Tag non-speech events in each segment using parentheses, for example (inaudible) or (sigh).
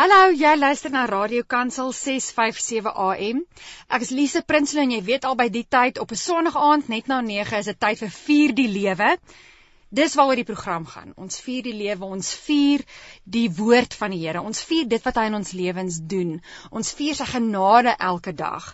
Hallo, jy luister na Radio Kansel 657 AM. Ek is Lise Prinsloo en jy weet al by die tyd op 'n Sondag aand net na 9 is dit tyd vir vier die lewe. Dis waaroor die program gaan. Ons vier die lewe, ons vier die woord van die Here. Ons vier dit wat hy in ons lewens doen. Ons vier sy genade elke dag.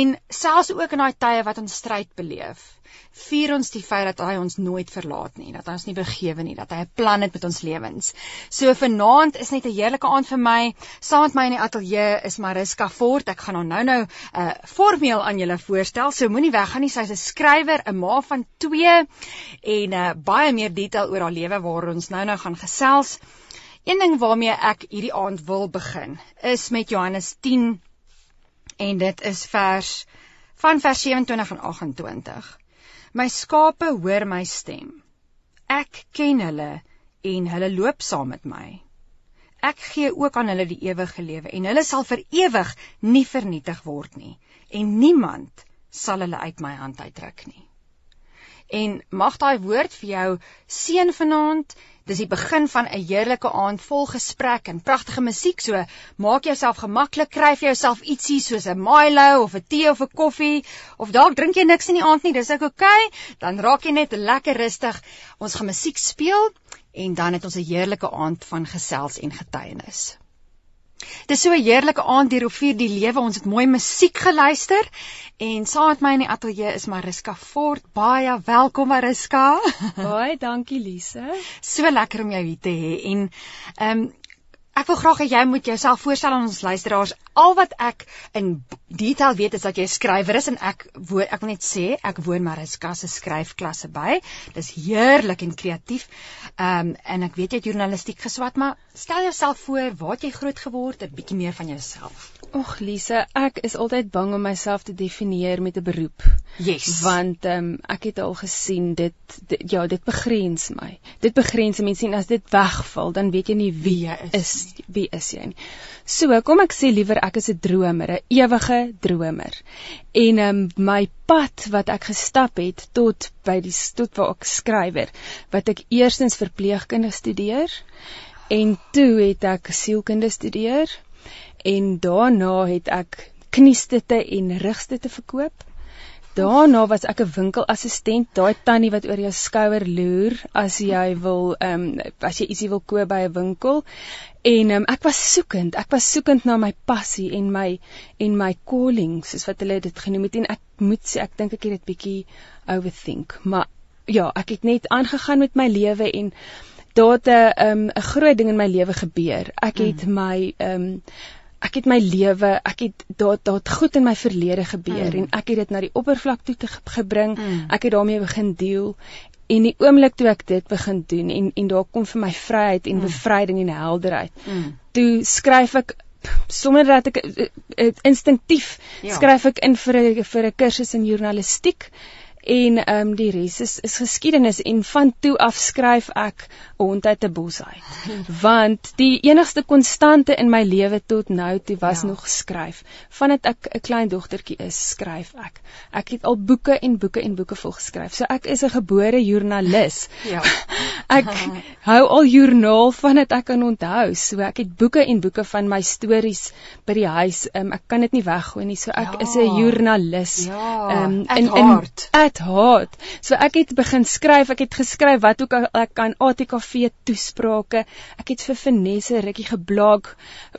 En selfs ook in daai tye wat ons stryd beleef vier ons die feit dat hy ons nooit verlaat nie, dat hy ons nie vergewe nie, dat hy 'n plan het met ons lewens. So vanaand is net 'n heerlike aand vir my. Saam met my in die ateljee is Mariska Fort. Ek gaan hom nou-nou 'n uh, formeel aan julle voorstel. So moenie weggaan nie. Sy's 'n skrywer, 'n ma van 2 en uh, baie meer detail oor haar lewe waar ons nou-nou gaan gesels. Een ding waarmee ek hierdie aand wil begin is met Johannes 10 en dit is vers van vers 27 en 28. My skape hoor my stem. Ek ken hulle en hulle loop saam met my. Ek gee ook aan hulle die ewige lewe en hulle sal vir ewig nie vernietig word nie en niemand sal hulle uit my hand uitruk nie. En mag daai woord vir jou seën vanaand Dis die begin van 'n heerlike aand vol gesprek en pragtige musiek. So maak jouself gemaklik, kry vir jouself ietsie soos 'n Milo of 'n tee of 'n koffie of dalk drink jy niks in die aand nie, dis ook oukei. Okay. Dan raak jy net lekker rustig. Ons gaan musiek speel en dan het ons 'n heerlike aand van gesels en getuienis. Dis so 'n heerlike aand hier op vir die lewe. Ons het mooi musiek geluister en saam met my in die ateljee is Mariska Fort. Baie welkom Mariska. (laughs) Baie dankie Lise. So lekker om jou hier te hê en ehm um, Ek wil graag hê jy moet jouself voorstel aan ons luisteraars. Al wat ek in detail weet is dat jy 'n skrywer is en ek woon ek wil net sê ek woon Mariska se skryfklasse by. Dis heerlik en kreatief. Ehm um, en ek weet jy het journalistiek geswat, maar stel jouself voor, waar het jy groot geword? 'n Bietjie meer van jouself. Och Lise, ek is altyd bang om myself te definieer met 'n beroep. Yes. Want ehm um, ek het al gesien dit, dit ja, dit begrens my. Dit begrens mense en as dit wegval, dan weet jy nie wie jy is. is wie is jy nie. So, kom ek sê liewer ek is 'n dromer, 'n ewige dromer. En ehm um, my pad wat ek gestap het tot by die tot waar ek skrywer, wat ek eerstens verpleegkunde studeer en toe het ek sielkunde studeer en daarna het ek kniestitte en rugstitte verkoop. Daarna was ek 'n winkelassistent, daai tannie wat oor jou skouer loer as jy wil ehm um, as jy ietsie wil koop by 'n winkel. En um, ek was soekend, ek was soekend na my passie en my en my calling, soos wat hulle dit genoem het en ek moet sê ek dink ek het dit bietjie overthink, maar ja, ek het net aangegaan met my lewe en daar het 'n um, 'n groot ding in my lewe gebeur. Ek het mm. my ehm um, ek het my lewe, ek het daar daar goed in my verlede gebeur mm. en ek het dit na die oppervlak toe te gebring. Mm. Ek het daarmee begin deel en die oomblik toe ek dit begin doen en en daar kom vir my vryheid en mm. bevryding en helderheid. Mm. Toe skryf ek sonder dat ek uh, uh, instinktief ja. skryf ek in vir 'n vir 'n kursus in journalistiek en ehm um, die res is is geskiedenis en van toe af skryf ek hond uit 'n bos uit. (laughs) Want die enigste konstante in my lewe tot nou toe was ja. nog skryf. Vandat ek 'n klein dogtertjie is, skryf ek. Ek het al boeke en boeke en boeke vol geskryf. So ek is 'n gebore joernalis. Ja. (laughs) ek (laughs) hou al joernaal vandat ek kan onthou. So ek het boeke en boeke van my stories by die huis. Um, ek kan dit nie weggooi nie. So ek ja. is 'n joernalis. Ja. Um, in in at heart. So ek het begin skryf. Ek het geskryf wat ook al ek kan ATKV toesprake. Ek het vir Vanessa rukkie geblog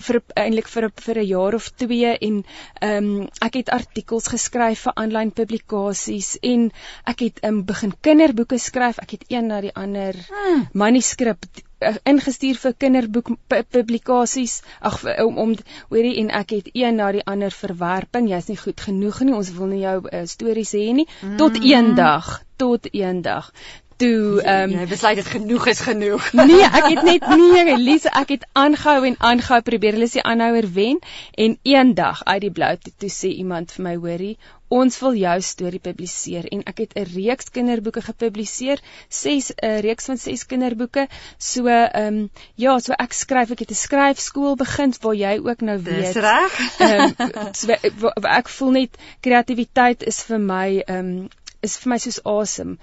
vir eintlik vir vir 'n jaar of 2 en ehm um, ek het artikels geskryf vir aanlyn publikasies en ek het um, begin kinderboeke skryf. Ek het een na die ander hmm. manuskrip uh, ingestuur vir kinderboek publikasies. Ag om om hoorie en ek het een na die ander verwerping. Jy's nie goed genoeg nie. Ons wil nie jou uh, stories hê nie. Hmm. Tot eendag, tot eendag toe ehm um, jy besluit dit genoeg is genoeg. (laughs) nee, ek het net (laughs) nee, Elise, ek het aangehou en aangehou probeer hulle se aanhouer wen en eendag uit die blou toe, toe sê iemand vir my hoorie, ons wil jou storie publiseer en ek het 'n reeks kinderboeke gepubliseer, 6 'n reeks van 6 kinderboeke. So ehm um, ja, so ek skryf, ek het 'n skryfskool begin waar jy ook nou weet. Dis reg. Ehm (laughs) um, so, ek voel net kreatiwiteit is vir my ehm um, is vir my soos asem.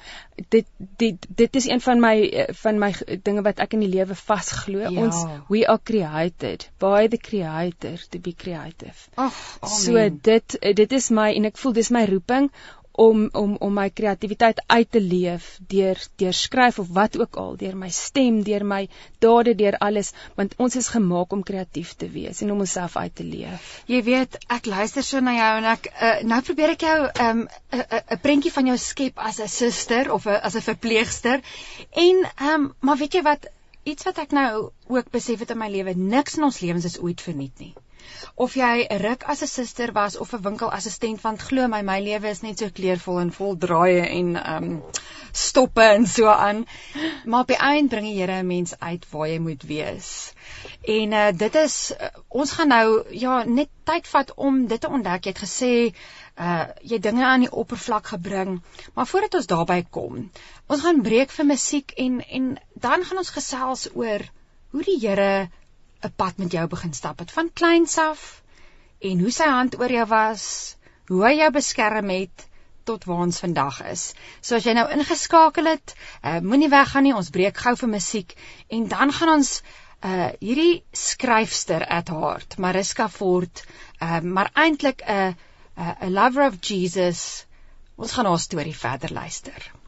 Dit dit dit is een van my van my dinge wat ek in die lewe vasglo. Ja. Ons we are created by the creator to be creative. Ag, so dit dit is my en ek voel dis my roeping om om om my kreatiwiteit uit te leef deur deur skryf of wat ook al deur my stem deur my dade deur alles want ons is gemaak om kreatief te wees en om onsself uit te leef. Jy weet ek luister so na jou en ek uh, nou probeer ek jou 'n um, 'n 'n prentjie van jou skep as 'n suster of a, as 'n verpleegster en um, maar weet jy wat iets wat ek nou ook besef het in my lewe niks in ons lewens is ooit verniet nie of jy 'n ruk as 'n suster was of 'n winkelassistent want glo my my lewe is net so kleurvol en vol draaie en um, stoppe en so aan. Maar op die einde bring die Here 'n mens uit waar jy moet wees. En uh, dit is uh, ons gaan nou ja net tyd vat om dit te ontdek. Jy het gesê uh jy dinge aan die oppervlak gebring maar voordat ons daarby kom ons gaan breek vir musiek en en dan gaan ons gesels oor hoe die Here 'n pad met jou begin stap het van kleins af en hoe sy hand oor jou was, hoe hy jou beskerm het tot waar ons vandag is. So as jy nou ingeskakel het, uh, moenie weggaan nie, ons breek gou vir musiek en dan gaan ons uh hierdie skryfster at heart, Mariska Fort, uh maar eintlik 'n 'n lover of Jesus. Ons gaan haar storie verder luister.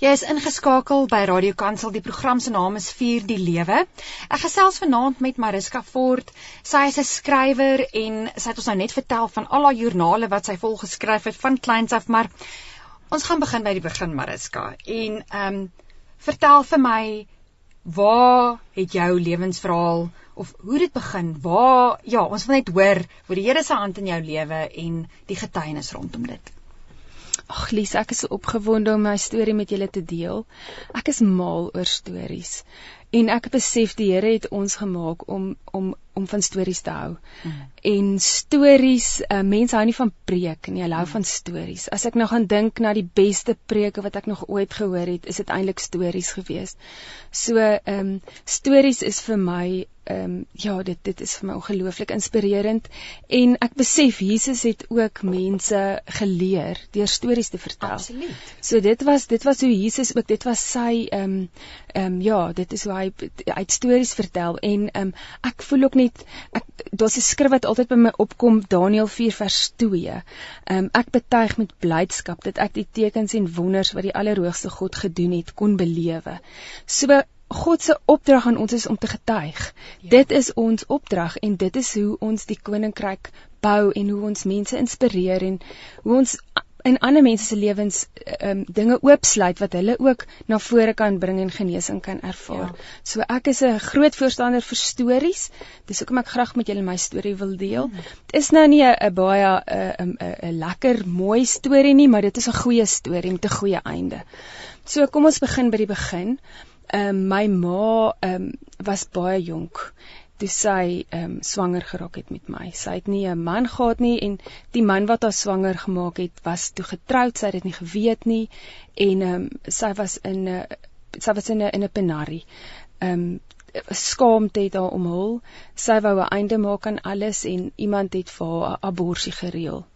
Jy is ingeskakel by Radio Kansel. Die program se naam is Vier die Lewe. Ek gesels vanaand met Mariska Fort. Sy is 'n skrywer en sy het ons nou net vertel van al haar joernale wat sy vol geskryf het van kleins af, maar ons gaan begin by die begin, Mariska. En ehm um, vertel vir my waar het jou lewensverhaal of hoe dit begin? Waar ja, ons wil net hoor hoe die Here se hand in jou lewe en die getuienis rondom dit. Ag Lies, ek is so opgewonde om my storie met julle te deel. Ek is mal oor stories. En ek besef die Here het ons gemaak om om om van stories te hou. Mm. En stories, uh, mense hou nie van preek nie, hulle hou mm. van stories. As ek nou gaan dink na die beste preke wat ek nog ooit gehoor het, is dit eintlik stories geweest. So, ehm um, stories is vir my ehm um, ja, dit dit is vir my ongelooflik inspirerend en ek besef Jesus het ook mense geleer deur stories te vertel. Absoluut. So dit was dit was hoe Jesus ook dit was sy ehm um, ehm um, ja, dit is hoe hy uit stories vertel en ehm um, ek voel ook net ek daar's 'n skrif wat altyd by my opkom Daniël 4 vers 2. Ehm um, ek betuig met blydskap dat ek die tekens en wonders wat die Allerhoogste God gedoen het kon belewe. So God se opdrag aan ons is om te getuig. Ja. Dit is ons opdrag en dit is hoe ons die koninkryk bou en hoe ons mense inspireer en hoe ons in ander mense se lewens um, dinge oopsluit wat hulle ook na vore kan bring en genesing kan ervaar. Ja. So ek is 'n groot voorstander vir stories. Dis hoekom ek graag met julle my storie wil deel. Dit hmm. is nou nie 'n baie 'n 'n lekker mooi storie nie, maar dit is 'n goeie storie met 'n goeie einde. So kom ons begin by die begin. Ehm um, my ma ehm um, was baie jonk toe sy ehm um, swanger geraak het met my. Sy het nie 'n man gehad nie en die man wat haar swanger gemaak het, was toe getroud. Sy het dit nie geweet nie en ehm um, sy was in 'n sy was in 'n in 'n penarie. Ehm um, skaamte het haar omhul. Sy wou 'n einde maak aan alles en iemand het vir haar 'n abortus gereël.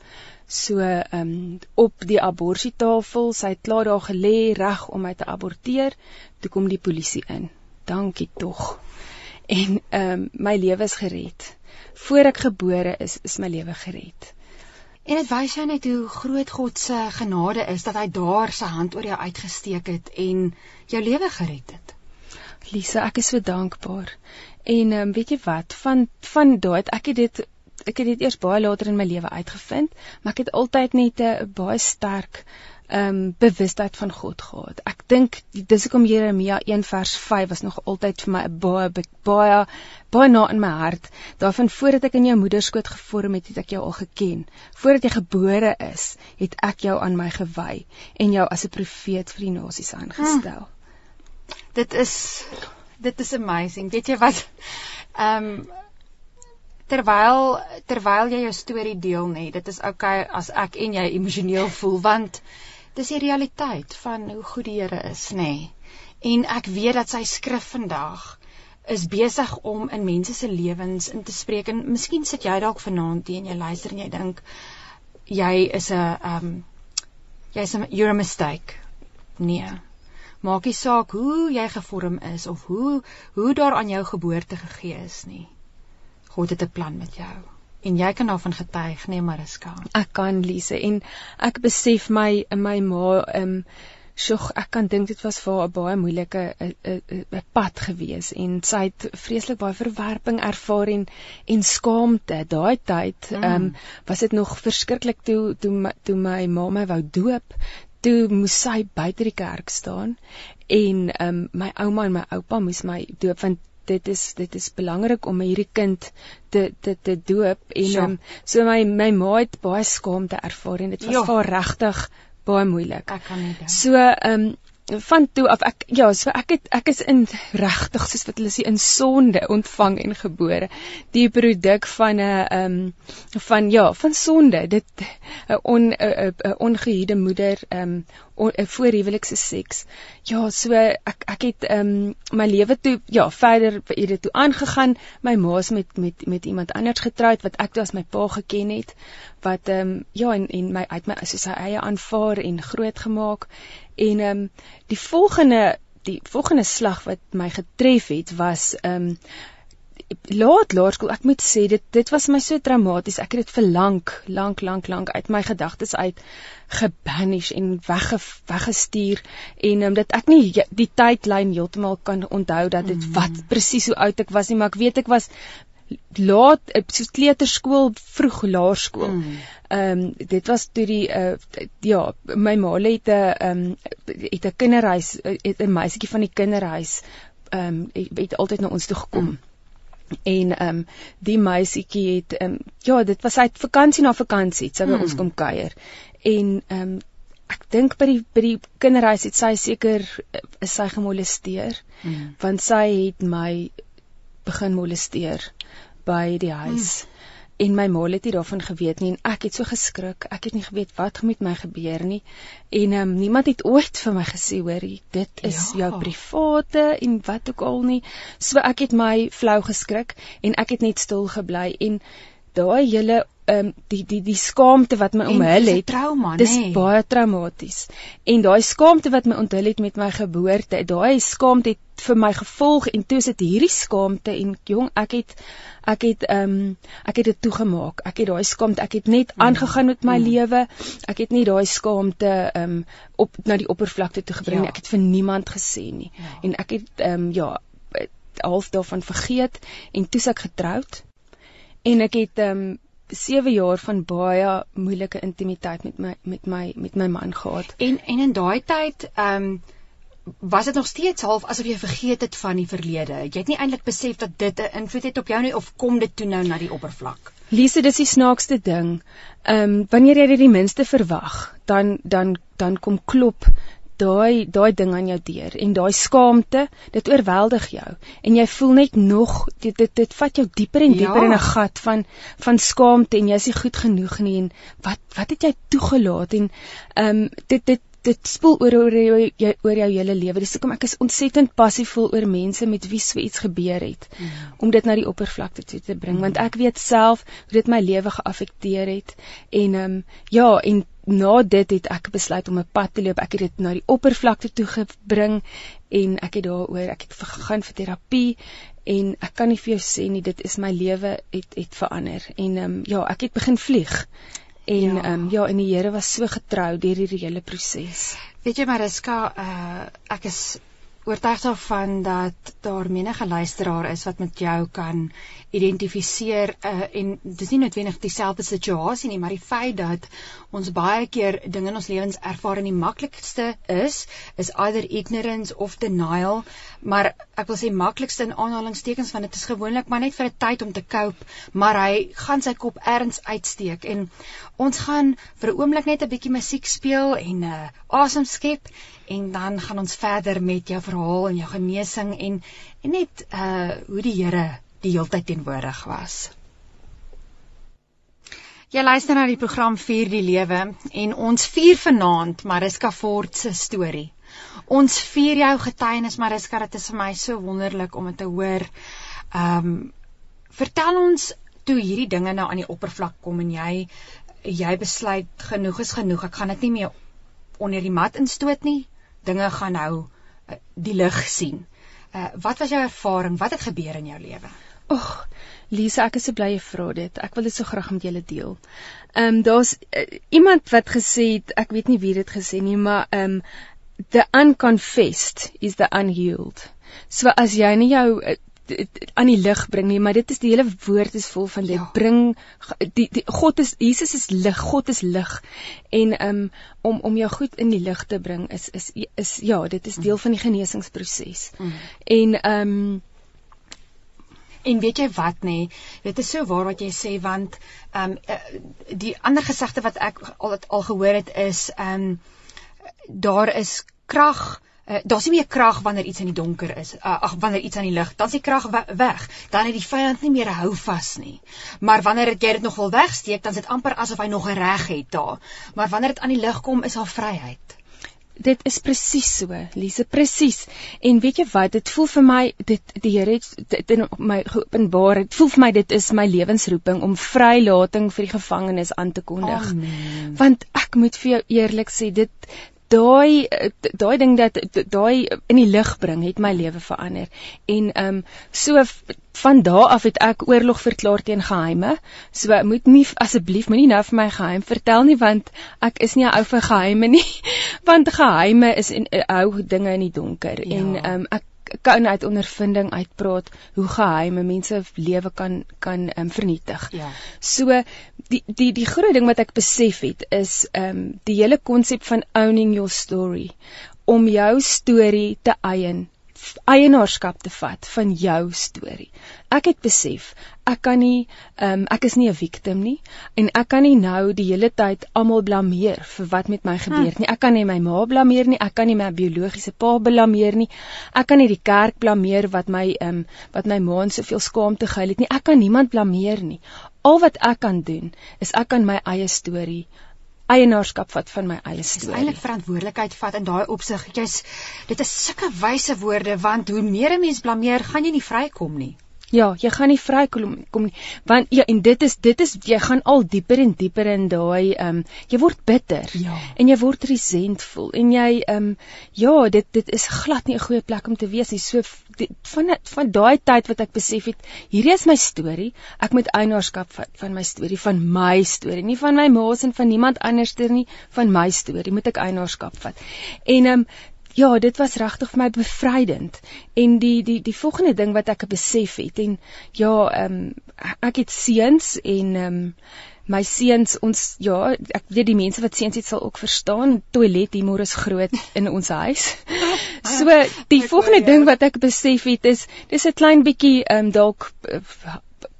So ehm um, op die aborsietafel, sy het klaar daar gelê reg om my te aborteer, toe kom die polisie in. Dankie tog. En ehm um, my lewe is gered. Voor ek gebore is, is my lewe gered. En dit wys jou net hoe groot God se genade is dat hy daar sy hand oor jou uitgesteek het en jou lewe gered het. Lisa, ek is so dankbaar. En ehm um, weet jy wat, van van daai ek het dit ek het dit eers baie later in my lewe uitgevind, maar ek het altyd net 'n baie sterk ehm um, bewustheid van God gehad. Ek dink dis hoekom Jeremia 1 vers 5 was nog altyd vir my 'n baie baie baie na in my hart. Daarvan voordat ek in jou moeder skoot gevorm het, het ek jou al geken. Voordat jy gebore is, het ek jou aan my gewy en jou as 'n profeet vir die nasies aangestel. Hmm. Dit is dit is amazing. Weet jy wat? Um, terwyl terwyl jy jou storie deel nê, dit is okay as ek en jy emosioneel voel want dis die realiteit van hoe goed die Here is nê. En ek weet dat sy skrif vandag is besig om in mense se lewens in te spreek en miskien sit jy dalk vanaand hier en jy luister en jy dink jy is 'n um jy's 'n you're a mistake. Nee. Maak nie saak hoe jy gevorm is of hoe hoe daar aan jou geboorte gegee is nie. God het 'n plan met jou en jy kan daarvan getuig, nee Mariska. Ek kan Lise en ek besef my my ma ehm um, Sjoe, ek kan dink dit was vir haar 'n baie moeilike 'n pad gewees en sy het vreeslik baie verwerping ervaar en en skaamte. Daai tyd mm. ehm mm. um, was dit nog verskriklik toe toe toe my ma my wou doop. Toe moes sy buite die kerk staan en ehm um, my ouma en my oupa moes my doop want dit is dit is belangrik om hierdie kind te te te doop en um, so my my ma het baie skaamte ervaar en dit was vir haar regtig baie moeilik. Ek kan nie dink. So, ehm um, van toe af ek ja, so ek het ek is in regtig soos wat hulle sê in sonde ontvang en gebore. Die produk van 'n ehm um, van ja, van sonde. Dit 'n on 'n ongehuide moeder ehm um, voorhuwelikse seks. Ja, so ek ek het ehm um, my lewe toe ja, verder vir dit toe aangegaan. My ma's met met met iemand anders getroud wat ek toe as my pa geken het wat ehm um, ja en en my uit my soos sy eie aanvaar en grootgemaak en ehm um, die volgende die volgende slag wat my getref het was ehm um, laat laerskool ek moet sê dit dit was my so traumaties ek het dit vir lank lank lank lank uit my gedagtes uit gebanish en wegge, weggestuur en um, dat ek nie die tydlyn heeltemal kan onthou dat dit mm. wat presies hoe oud ek was nie maar ek weet ek was laat soos kleuterskool vroeg laerskool. Ehm mm. um, dit was toe die uh, ja my ma het 'n ehm um, het 'n kinderhuis het 'n meisietjie van die kinderhuis ehm um, het altyd na ons toe gekom. Mm. En ehm um, die meisietjie het ehm um, ja dit was uit vakansie na vakansie sy by mm. ons kom kuier. En ehm um, ek dink by die by die kinderhuis het sy seker is sy gemolesteer mm. want sy het my begin molesteer by die huis. Hmm. En my ma het nie daarvan geweet nie en ek het so geskrik. Ek het nie geweet wat met my gebeur nie. En ehm um, niemand het ooit vir my gesê hoor, dit is ja. jou private en wat ook al nie. So ek het my flou geskrik en ek het net stil gebly en daai hele ehm um, die die die skaamte wat my omhul het. Trauma, dis nee. baie traumaties. En daai skaamte wat my onthul het met my geboorte, daai skaamte het vir my gevolg en toe is dit hierdie skaamte en jong, ek het ek het ehm um, ek het dit toegemaak. Ek het daai skaamte, ek het net mm. aangegaan met my mm. lewe. Ek het nie daai skaamte ehm um, op na die oppervlakte toe gebring ja. nie. Ek het vir niemand gesê nie. Ja. En ek het ehm um, ja half daarvan vergeet en toe ek getroud en ek het ehm um, 7 jaar van baie moeilike intimiteit met my met my met my man gehad. En en in daai tyd ehm um, was dit nog steeds half asof jy vergeet het van die verlede. Jy het nie eintlik besef dat dit 'n invloed het op jou nie of kom dit toe nou na die oppervlak? Lise, dis die snaakste ding. Ehm um, wanneer jy dit die minste verwag, dan dan dan kom klop daai daai ding aan jou deur en daai skaamte dit oorweldig jou en jy voel net nog dit dit, dit vat jou dieper en dieper ja. in 'n gat van van skaamte en jy is nie goed genoeg nie en wat wat het jy toegelaat en ehm um, dit dit dit spoel oor oor jou oor jou hele lewe. Dis hoekom ek is ontsettend passievol oor mense met wie so iets gebeur het mm. om dit na die oppervlakte toe te bring mm. want ek weet self hoe dit my lewe geaffekteer het en ehm um, ja en na dit het ek besluit om 'n pad te loop. Ek het dit na die oppervlakte toe gebring en ek het daaroor ek het gegaan vir terapie en ek kan nie vir jou sê nie dit is my lewe het het verander en ehm um, ja, ek het begin vlieg. En ehm ja. Um, ja, en die Here was so getrou deur hierdie hele proses. Weet jy Mariska, uh ek is oortuig daarvan dat daar menige luisteraar is wat met jou kan identifiseer uh, en dis nie noodwendig dieselfde situasie nie, maar die feit dat ons baie keer dinge in ons lewens ervaar en die maklikste is is either ignorance of denial, maar ek wil sê maklikste in aanhalingstekens want dit is gewoonlik maar net vir 'n tyd om te cope, maar hy gaan sy kop erns uitsteek en ons gaan vir 'n oomblik net 'n bietjie musiek speel en 'n uh, asem skep en dan gaan ons verder met jou verhaal en jou genesing en en net uh hoe die Here die heeltyd teenwoordig was. Jy luister na die program Vier die Lewe en ons vier vanaand Mariska Fort se storie. Ons vier jou getuienis Mariska, dit is vir my so wonderlik om dit te hoor. Ehm um, vertel ons toe hierdie dinge nou aan die oppervlak kom en jy jy besluit genoeg is genoeg, ek gaan dit nie meer onder die mat instoot nie. Dinge gaan nou uh, die lig sien. Uh, wat was jou ervaring? Wat het gebeur in jou lewe? Och, Lisa, ek is so bly jy vra dit. Ek wil dit so graag met julle deel. Ehm um, daar's uh, iemand wat gesê het, ek weet nie wie dit gesê nie, maar ehm um, the unconfessed is the unhealed. So as jy nie jou uh, aan die lig bring nie, maar dit is die hele woord is vol van dit ja. bring die, die God is Jesus is lig, God is lig. En um om om jou goed in die lig te bring is is is ja, dit is deel mm. van die genesingsproses. Mm. En um En weet jy wat nê, dit is so waar wat jy sê want ehm um, die ander gesegde wat ek al al gehoor het is ehm um, daar is krag Uh, daar's nie meer krag wanneer iets in die donker is. Uh, ag wanneer iets aan die lig, dan is die krag we weg. Dan het die vyand nie meer 'n hou vas nie. Maar wanneer jy dit nog wil wegsteek, dan is dit amper asof hy nog 'n reg het daar. Maar wanneer dit aan die lig kom, is daar vryheid. Dit is presies so, Lise, presies. En weet jy wat, dit voel vir my dit die Here het dit in my geopenbaar. Dit voel vir my dit is my lewensroeping om vrylating vir die gevangenes aan te kondig. Amen. Want ek moet vir jou eerlik sê, dit daai daai ding dat daai in die lig bring het my lewe verander. En ehm um, so van daardie af het ek oorlog verklaar teen geheime. So moet nie asseblief moenie nou vir my geheim vertel nie want ek is nie 'n ou vir geheime nie. (laughs) Want geheime is en hou dinge in die donker ja. en ehm um, ek kan uit ondervinding uitpraat hoe geheime mense lewe kan kan um, vernietig. Ja. So die die die groot ding wat ek besef het is ehm um, die hele konsep van owning your story om jou storie te eien eienaarskap te vat van jou storie. Ek het besef, ek kan nie ehm um, ek is nie 'n victim nie en ek kan nie nou die hele tyd almal blameer vir wat met my gebeur nie. Ek kan nie my ma blameer nie, ek kan nie my biologiese pa blameer nie. Ek kan nie die kerk blameer wat my ehm um, wat my ma soveel skaamte gehou het nie. Ek kan niemand blameer nie. Al wat ek kan doen is ek kan my eie storie eienaarskap vat van my eie storie. Dis eintlik verantwoordelikheid vat in daai opsig. Jy's dit is sulke wyse woorde want hoe meer 'n mens blameer, gaan jy nie vrykom nie. Ja, jy gaan nie vrykom kom nie. Want ja, en dit is dit is jy gaan al dieper en dieper in daai ehm um, jy word bitter. Ja. En jy word resentvol en jy ehm um, ja, dit dit is glad nie 'n goeie plek om te wees nie. So die, van van daai tyd wat ek besef het, hierdie is my storie. Ek moet eienaarskap van, van my storie, van my storie, nie van my ma se en van niemand anderster nie, van my storie moet ek eienaarskap vat. En ehm um, ja, dit was regtig vir my bevrydend. En die die die volgende ding wat ek besef het en ja, ehm um, ek het seuns en ehm um, my seuns ons ja, ek weet die mense wat seuns het sal ook verstaan, toilet humor is groot in ons huis. (laughs) So die volgende ding wat ek besef het is dis 'n klein bietjie ehm um, dalk uh,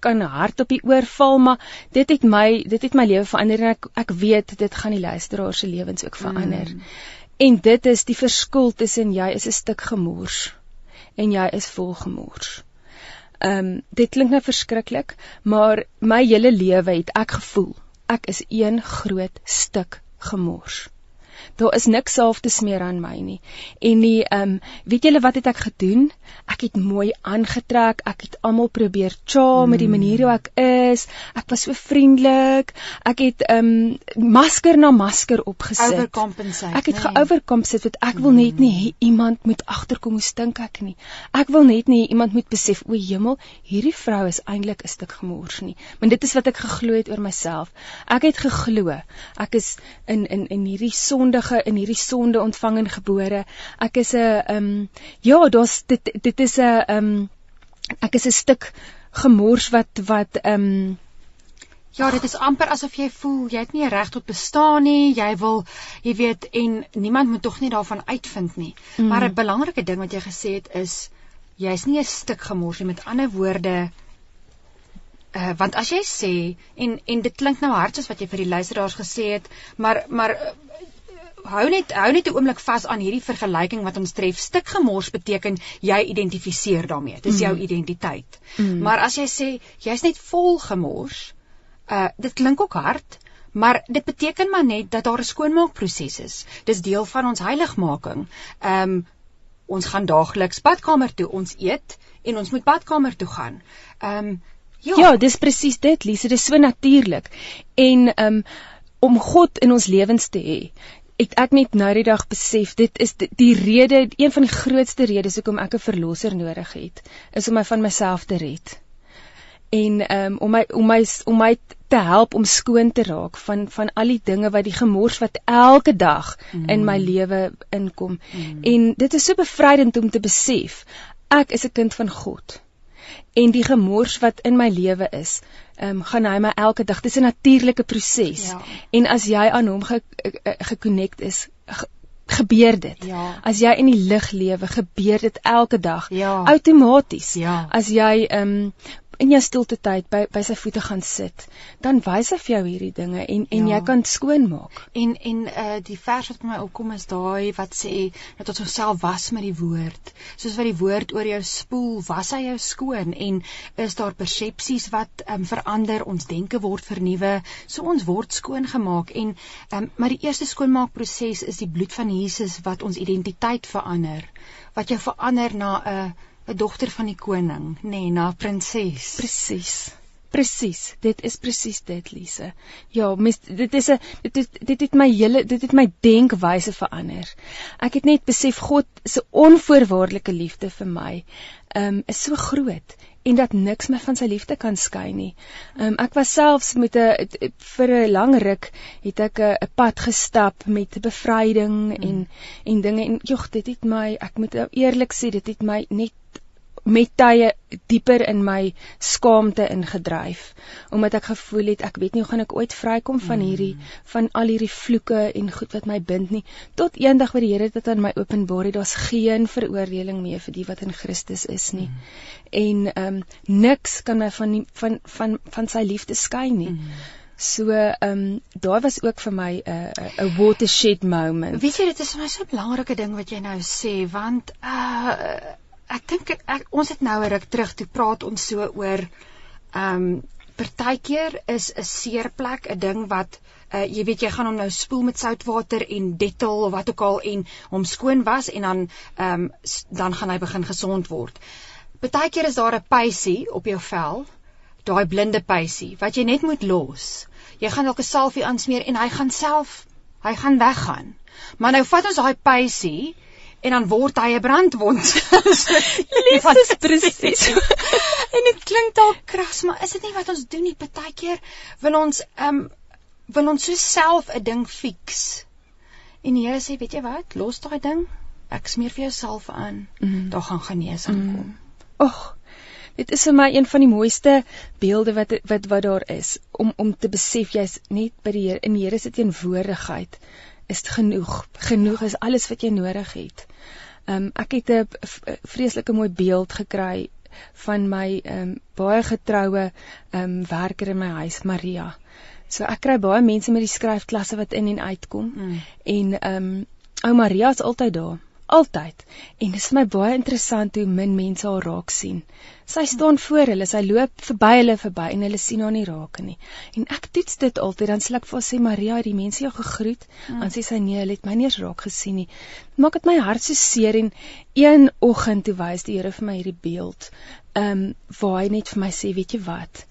kan hard op die oor val maar dit het my dit het my lewe verander en ek ek weet dit gaan die luisteraars se lewens ook verander. Mm. En dit is die verskil tussen jy is 'n stuk gemors en jy is vol gemors. Ehm um, dit klink nou verskriklik, maar my hele lewe het ek gevoel ek is een groot stuk gemors daar is niks self te smeer aan my nie. En nie ehm um, weet julle wat het ek gedoen? Ek het mooi aangetrek. Ek het almal probeer cha mm. met die manier hoe ek is. Ek was so vriendelik. Ek het ehm um, masker na masker opgesit. Overcompensate. Ek het nee. geovercompensate want ek wil net nie mm. iemand moet agterkom hoe stink ek nie. Ek wil net nie iemand moet besef o, hemel, hierdie vrou is eintlik 'n stuk gemors nie. Maar dit is wat ek geglo het oor myself. Ek het geglo ek is in in in hierdie sonde sondige in hierdie sonde ontvang en gebore. Ek is 'n ehm um, ja, daar's dit dit is 'n ehm um, ek is 'n stuk gemors wat wat ehm um, Ja, dit is amper asof jy voel jy het nie reg tot bestaan nie. Jy wil, jy weet, en niemand moet tog nie daarvan uitvind nie. Mm. Maar 'n belangrike ding wat jy gesê het is jy's nie 'n stuk gemors nie. Met ander woorde, uh, want as jy sê en en dit klink nou hard soos wat jy vir die luisteraars gesê het, maar maar hou net hou net 'n oomblik vas aan hierdie vergelyking wat ons tref. Stuk gemors beteken jy identifiseer daarmee. Dis jou mm. identiteit. Mm. Maar as jy sê jy's net vol gemors, uh dit klink ook hard, maar dit beteken maar net dat daar 'n skoonmaakproses is. Dis deel van ons heiligmaking. Um ons gaan daagliks badkamer toe, ons eet en ons moet badkamer toe gaan. Um ja, ja dis presies dit, Lise, dis so natuurlik. En um om God in ons lewens te hê, het ek net nou die dag besef dit is die, die rede een van die grootste redes hoekom ek 'n verlosser nodig het is om my van myself te red en um, om my om my om my te help om skoon te raak van van al die dinge wat die gemors wat elke dag mm. in my lewe inkom mm. en dit is so bevrydend om te besef ek is 'n kind van God en die gemors wat in my lewe is, ehm um, gaan hy my elke dag. Dis 'n natuurlike proses. Ja. En as jy aan hom gekonnekt ge, ge is, ge, gebeur dit. Ja. As jy in die lig lewe, gebeur dit elke dag. Ja. Outomaties. Ja. As jy ehm um, in jou stilte tyd by by sy voete gaan sit, dan wys hy vir jou hierdie dinge en en ja. jy kan skoon maak. En en uh die vers wat my opkom is daai wat sê dat ons onsself was met die woord. Soos wat die woord oor jou spoel, was hy jou skoon en is daar persepsies wat um verander, ons denke word vernuwe, so ons word skoon gemaak en um maar die eerste skoonmaakproses is die bloed van Jesus wat ons identiteit verander, wat jou verander na 'n uh, 'n dogter van die koning, nê, nee, na prinses. Presies. Presies. Dit is presies dit, Lise. Ja, mis, dit is 'n dit het dit het my hele dit het my denkwyse verander. Ek het net besef God se onvoorwaardelike liefde vir my, um, is so groot en dat niks my van sy liefde kan skei nie. Um, ek was selfs met 'n vir 'n lang ruk het ek 'n pad gestap met bevryding mm. en en dinge en jog dit het my ek moet eerlik sê dit het my net met tye dieper in my skaamte ingedryf omdat ek gevoel het ek weet nie hoe gaan ek ooit vrykom van mm. hierdie van al hierdie vloeke en goed wat my bind nie tot eendag wat die Here dit aan my openbaar het daar's geen veroordeling meer vir die wat in Christus is nie mm. en ehm um, niks kan my van die, van van van sy liefde skei nie mm. So ehm um, daar was ook vir my 'n uh, 'n watershed moment. Weet jy dit is vir my so 'n belangrike ding wat jy nou sê want uh ek dink ons het nou 'n ruk terug toe praat ons so oor ehm um, partykeer is 'n seerplek 'n ding wat uh, jy weet jy gaan hom nou spoel met soutwater en detol of wat ook al en hom skoon was en dan ehm um, dan gaan hy begin gesond word. Partykeer is daar 'n pysie op jou vel, daai blinde pysie wat jy net moet los. Jy gaan dalk 'n salfie aansmeer en hy gaan self hy gaan weggaan. Maar nou vat ons daai pysie en dan word hy 'n brandwond. (laughs) Liefdes presies. (laughs) en dit klink dalk kras, maar is dit nie wat ons doen nie? Partykeer wil ons ehm um, wil ons so self 'n ding fix. En die Here sê, weet jy wat? Los daai ding. Ek smeer vir jou salf aan. Mm. Daar gaan genesing mm. kom. Ag. Dit is vir my een van die mooiste beelde wat wat wat daar is om om te besef jy's net by die Here in die Here se teenwoordigheid is genoeg. Genoeg is alles wat jy nodig het. Um ek het 'n vreeslike mooi beeld gekry van my um baie getroue um werker in my huis, Maria. So ek kry baie mense met die skryfklasse wat in en uitkom mm. en um ou Maria is altyd daar altyd. En dit is vir my baie interessant hoe min mense haar raak sien. Sy staan voor hulle, sy loop verby hulle verby en hulle sien haar nie raak nie. En ek toets dit altyd dan sê ek vir sy Maria, die mense jou gegroet, mm. dan sê sy nee, hulle het my nie eens raak gesien nie. Maak dit my hart so seer en een oggend toe wys die Here vir my hierdie beeld. Ehm um, waar hy net vir my sê, weet jy wat?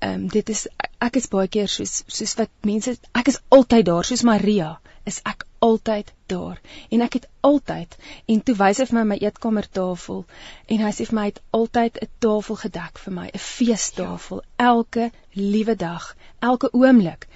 Ehm um, dit is ek is baie keer soos soos wat mense ek is altyd daar soos Maria is ek altyd daar en ek het altyd en toe wys hy vir my my eetkamertafel en hy sê vir my hy het altyd 'n tafel gedek vir my 'n feestafel ja. elke liewe dag elke oomblik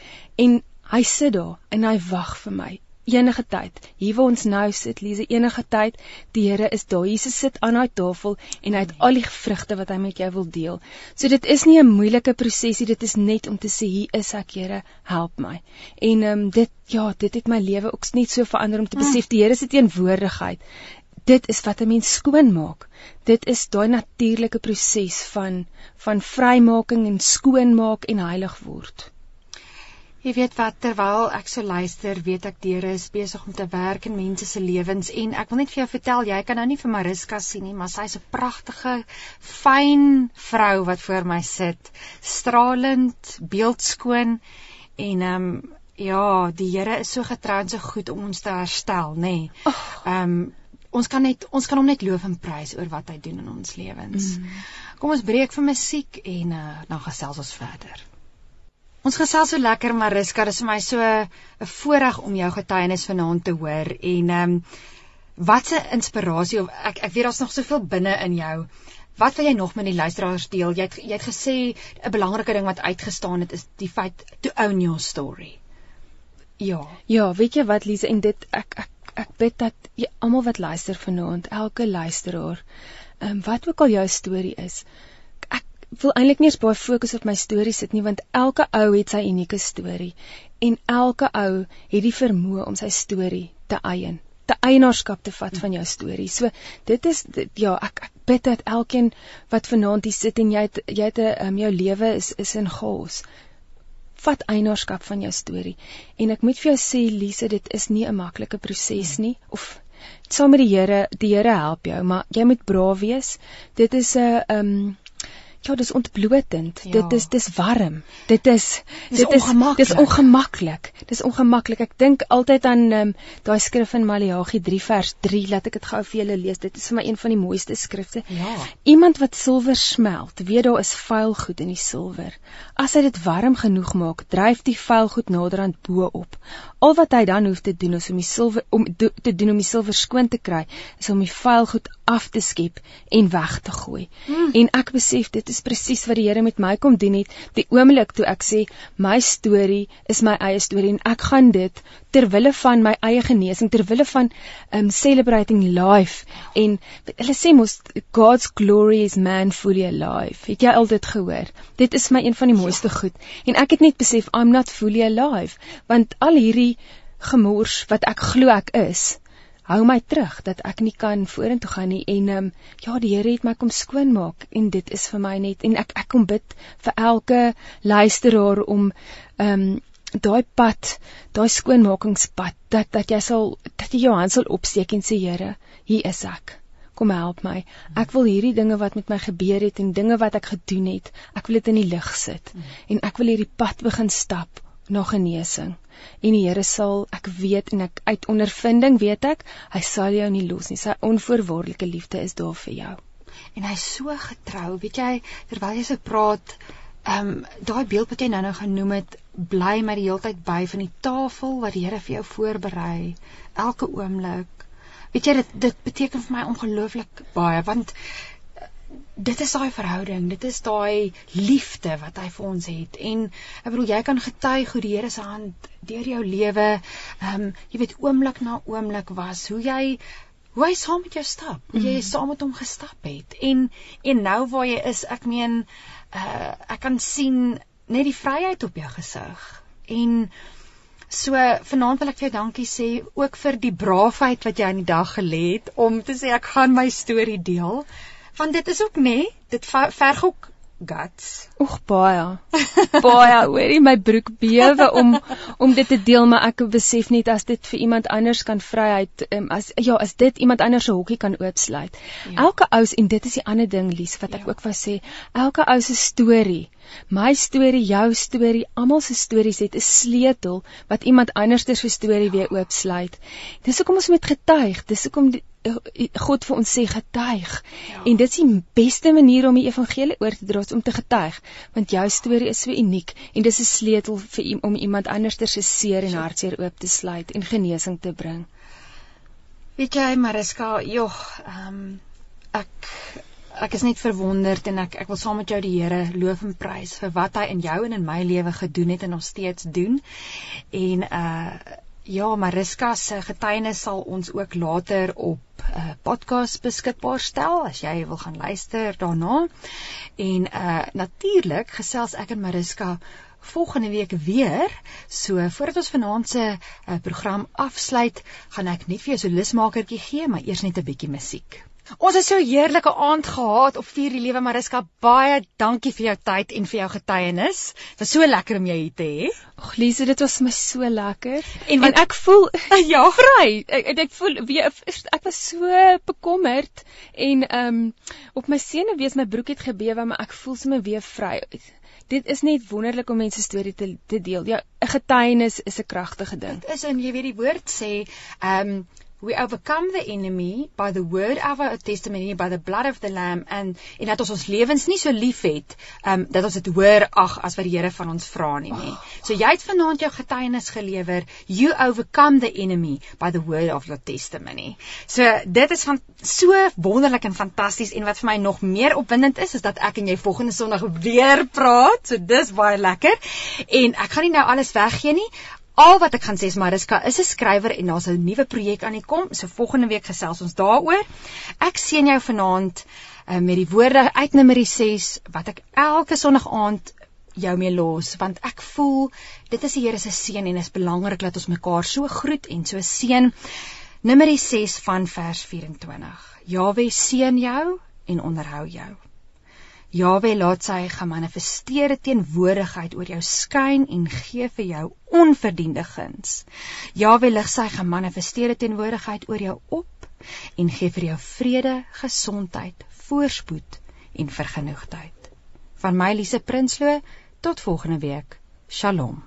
en hy sit daar en hy wag vir my enige tyd. Hier waar ons nou sit, Lize, enige tyd, die Here is daar. Jesus sit aan daai tafel en hy het al die vrugte wat hy met jou wil deel. So dit is nie 'n moeilike prosesie, dit is net om te sê hier is ek, Here, help my. En ehm um, dit ja, dit het my lewe ook net so verander om te mm. besef die Here se teenwoordigheid. Dit is wat 'n mens skoon maak. Dit is daai natuurlike proses van van vrymaking en skoonmaak en heilig word. Jy weet wat terwyl ek so luister, weet ek Deure is besig om te werk in mense se lewens en ek wil net vir jou vertel, jy kan nou nie vir Mariska sien nie, maar sy's 'n pragtige, fyn vrou wat voor my sit, stralend, beeldskoon en ehm um, ja, die Here is so getrou en so goed om ons te herstel, nê. Nee. Ehm um, ons kan net ons kan hom net loof en prys oor wat hy doen in ons lewens. Mm. Kom ons breek vir musiek en uh, dan gesels ons verder. Ons gesels so lekker Mariska, dit is vir my so 'n voorreg om jou getuienis vanaand te hoor en ehm um, wat 'n inspirasie of ek ek weet daar's nog soveel binne in jou. Wat wil jy nog met die luisteraars deel? Jy het jy het gesê 'n belangrike ding wat uitgestaan het is die feit to own your story. Ja. Ja, weet jy wat Lise en dit ek ek ek bid dat almal wat luister vanaand, elke luisteraar, ehm um, wat ook al jou storie is, wil eintlik nie eens baie fokus op my storie sit nie want elke ou het sy unieke storie en elke ou het die vermoë om sy storie te eien te eienaarskap te vat van jou storie. So dit is dit, ja, ek ek bid dat elkeen wat vanaand hier sit en jy het jy het 'n um, jou lewe is is in chaos. Vat eienaarskap van jou storie. En ek moet vir jou sê Lise, dit is nie 'n maklike proses nie of saam met die Here, die Here help jou, maar jy moet braaf wees. Dit is 'n ehm um, ja, dis ontblotend. Ja. Dit is dis warm. Dit is dis dit is dis ongemaklik. Dis ongemaklik. Ek dink altyd aan um, daai skrif in Maleagi 3 vers 3, laat ek dit gou vir julle lees. Dit is vir my een van die mooiste skrifte. Ja. Iemand wat silwer smelt, weet daar is vuil goed in die silwer. As hy dit warm genoeg maak, dryf die vuil goed nader aan bo op. Al wat hy dan hoef te doen is om die silwer om do, te doen om die silwer skoon te kry, is om die vuil goed af te skep en weg te gooi. Hmm. En ek besef dit is presies wat die Here met my kom doen het. Die oomblik toe ek sê my storie is my eie storie en ek gaan dit ter wille van my eie genesing ter wille van um celebrating life. En hulle sê mos God's glory is man fully alive. Het jy al dit gehoor? Dit is my een van die mooiste ja. goed. En ek het net besef I'm not fully alive. Want al hierdie gemors wat ek glo ek is hou my terug dat ek nie kan vorentoe gaan nie en um, ja die Here het my kom skoonmaak en dit is vir my net en ek ek kom bid vir elke luisteraar om um, daai pad daai skoonmakingspad dat dat jy sal dat jy jou hand sal opsteek en sê Here hier is ek. Kom help my. Ek wil hierdie dinge wat met my gebeur het en dinge wat ek gedoen het ek wil dit in die lig sit. Mm. en ek wil hierdie pad begin stap na genesing. En die Here sal, ek weet en ek uit ondervinding weet ek, hy sal jou nie los nie. Sy onvoorwaardelike liefde is daar vir jou. En hy's so getrou, weet jy, terwyl jy so praat, ehm um, daai beeld wat jy nou-nou genoem het, bly my die hele tyd by van die tafel wat die Here vir jou voorberei elke oomblik. Weet jy dit dit beteken vir my ongelooflik baie want dit is daai verhouding, dit is daai liefde wat hy vir ons het. En ek bedoel jy kan getuig hoe die Here se hand deur jou lewe, ehm um, jy weet oomblik na oomblik was, hoe jy hoe hy saam met jou stap, hoe jy mm. saam met hom gestap het. En en nou waar jy is, ek meen uh ek kan sien net die vryheid op jou gesig. En So vanaand wil ek vir jou dankie sê ook vir die braafheid wat jy aan die dag gelê het om te sê ek gaan my storie deel want dit is ook nê, nee, dit verg ook guts. Oeg baie. baie, hoorie my broek bewe om om dit te deel, maar ek besef net as dit vir iemand anders kan vryheid um, as ja, as dit iemand anders se hokkie kan oopsluit. Ja. Elke ou en dit is die ander ding Lies wat ek ja. ook wou sê, elke ou se storie My storie, jou storie, almal se stories het 'n sleutel wat iemand anders se storie weer oopsluit. Dis hoekom ons moet getuig. Dis hoekom eh, God vir ons sê getuig. Ja. En dit is die beste manier om die evangelie oor te dra om te getuig, want jou storie is so uniek en dis 'n sleutel vir om iemand anders se seer en hartseer oop te sluit en genesing te bring. Weet jy, Mariska, joh, ehm um, ek ek is net verwonderd en ek ek wil saam met jou die Here loof en prys vir wat hy in jou en in my lewe gedoen het en nog steeds doen. En uh ja, Mariska se getuienis sal ons ook later op 'n uh, podcast beskikbaar stel as jy wil gaan luister daarna. En uh natuurlik gesels ek en Mariska volgende week weer. So voordat ons vanaand se uh, program afsluit, gaan ek net vir jou so lusmakertjie gee, maar eers net 'n bietjie musiek. Ons het so 'n heerlike aand gehad op vier die lewe Mariska. Baie dankie vir jou tyd en vir jou getuienis. Dit was so lekker om jou hier te hê. Ag Lise, dit was my so lekker. En, en ek voel (laughs) ja, vry. Ek, ek voel weer ek was so bekommerd en ehm um, op my senuwees my broek het gebewe, maar ek voel sommer weer vry. Dit is net wonderlik om mense storie te te deel. Ja, 'n getuienis is 'n kragtige ding. Dit is en jy weet die woord sê, ehm um, we overcome the enemy by the word of our testimony by the blood of the lamb and en dat ons ons lewens nie so lief het um dat ons dit hoor ag as wat die Here van ons vra nie nê. So jy het vanaand jou getuienis gelewer. You overcome the enemy by the word of your testimony. So dit is van so wonderlik en fantasties en wat vir my nog meer opwindend is is dat ek en jy volgende Sondag weer praat. So dis baie lekker. En ek gaan nie nou alles weggee nie. Al wat ek gaan sê is Mariska is 'n skrywer en daar's 'n nuwe projek aan die kom. So volgende week gesels ons daaroor. Ek sien jou vanaand uh, met die woorde uit Numeri 6 wat ek elke Sondag aand jou mee los want ek voel dit is die Here se seën en is belangrik dat ons mekaar so groet en so seën. Numeri 6 van vers 24. Jawe seën jou en onderhou jou. Jawe laat sy gemanifesteerde teenwoordigheid oor jou skyn en gee vir jou onverdiende guns. Jawe lig sy gemanifesteerde teenwoordigheid oor jou op en gee vir jou vrede, gesondheid, voorspoed en vergenoegdheid. Van my Lise Prinsloo tot volgende week. Shalom.